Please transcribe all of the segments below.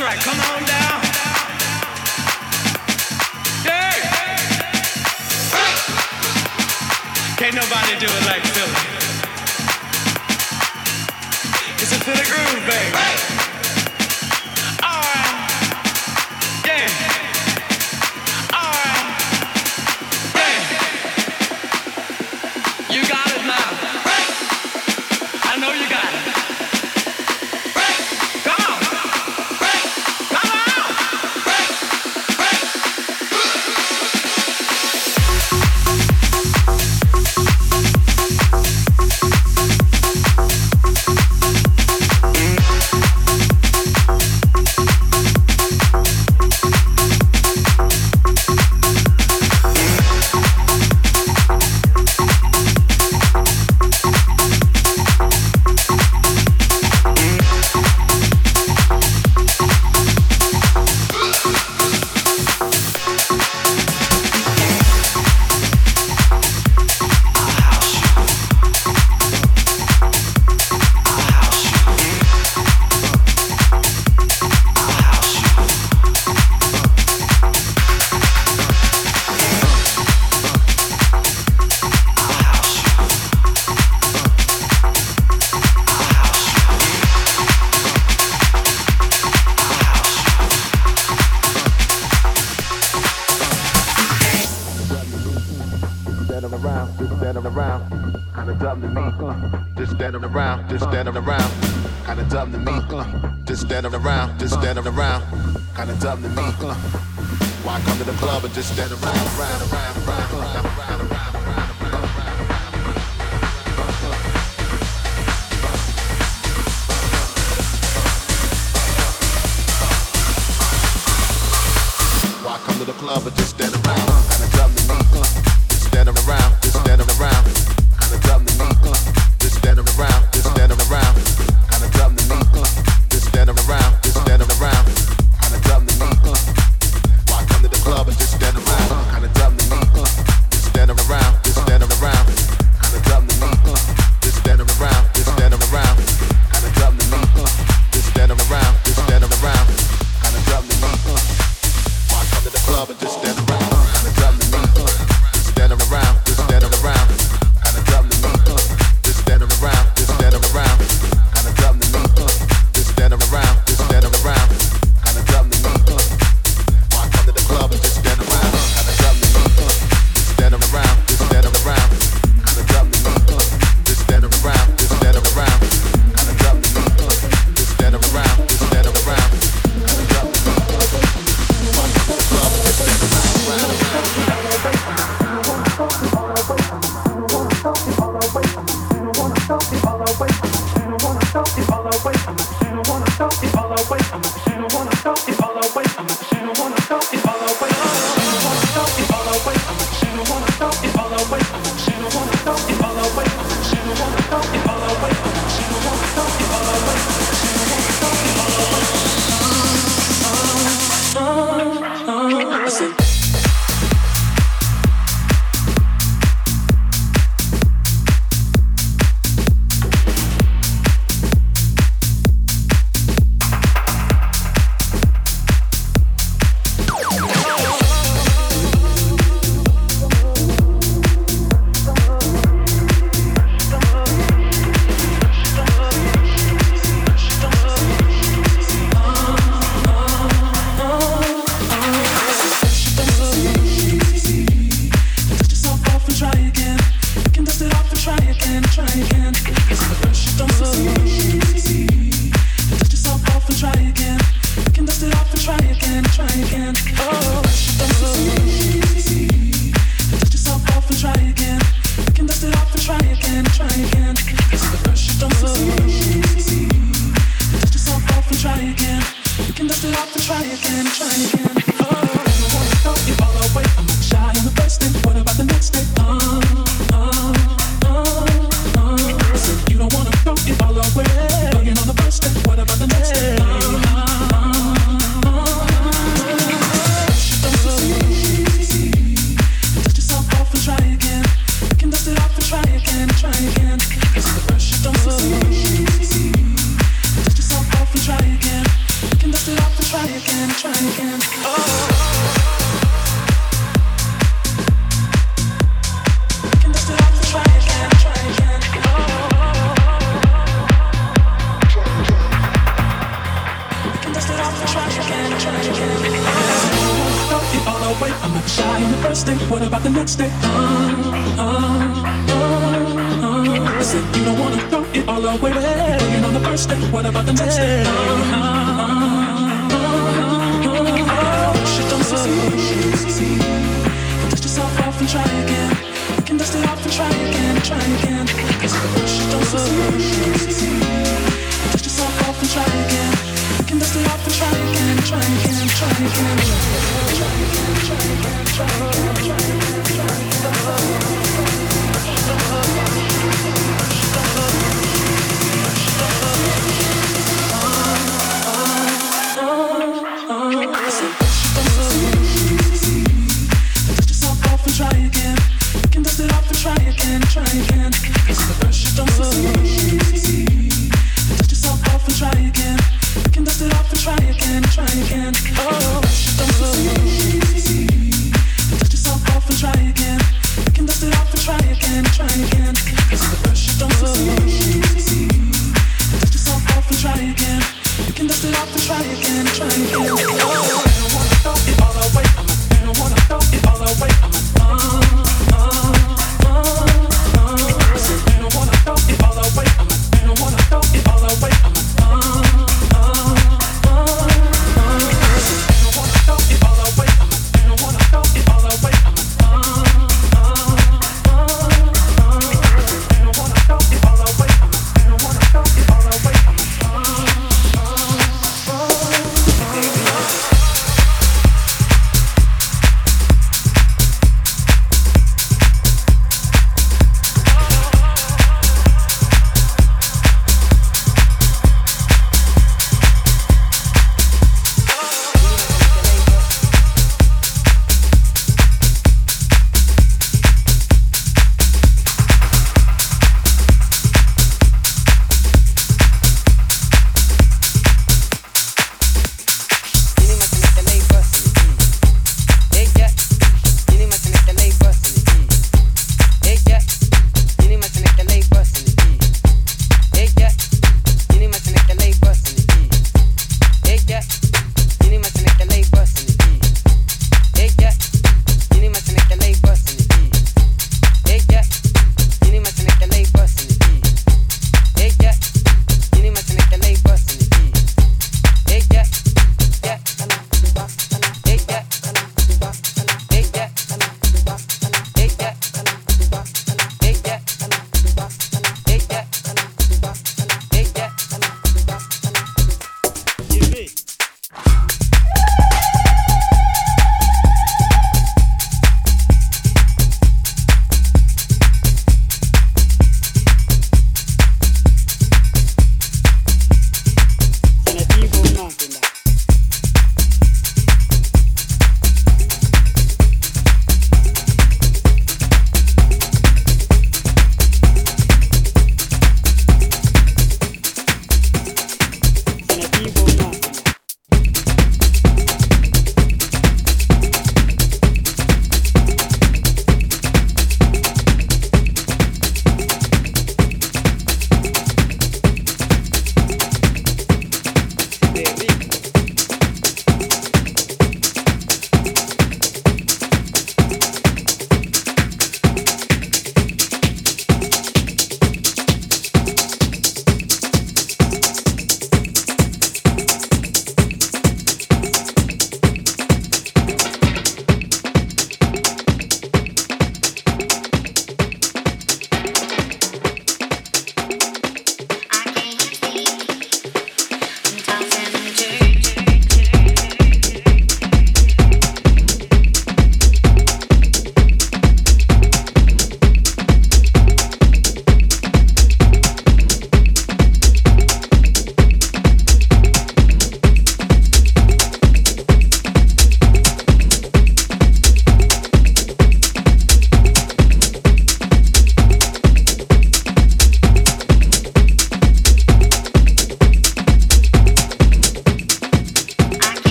right. Come on down. Hey. Can't nobody do it like Philly. It's a Philly groove, baby.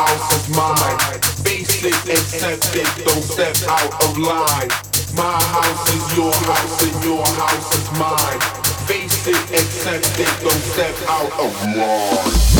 house is mine. Basic, accepted, don't step out of line. My house is your house and your house is mine. Basic, accepted, don't step out of line.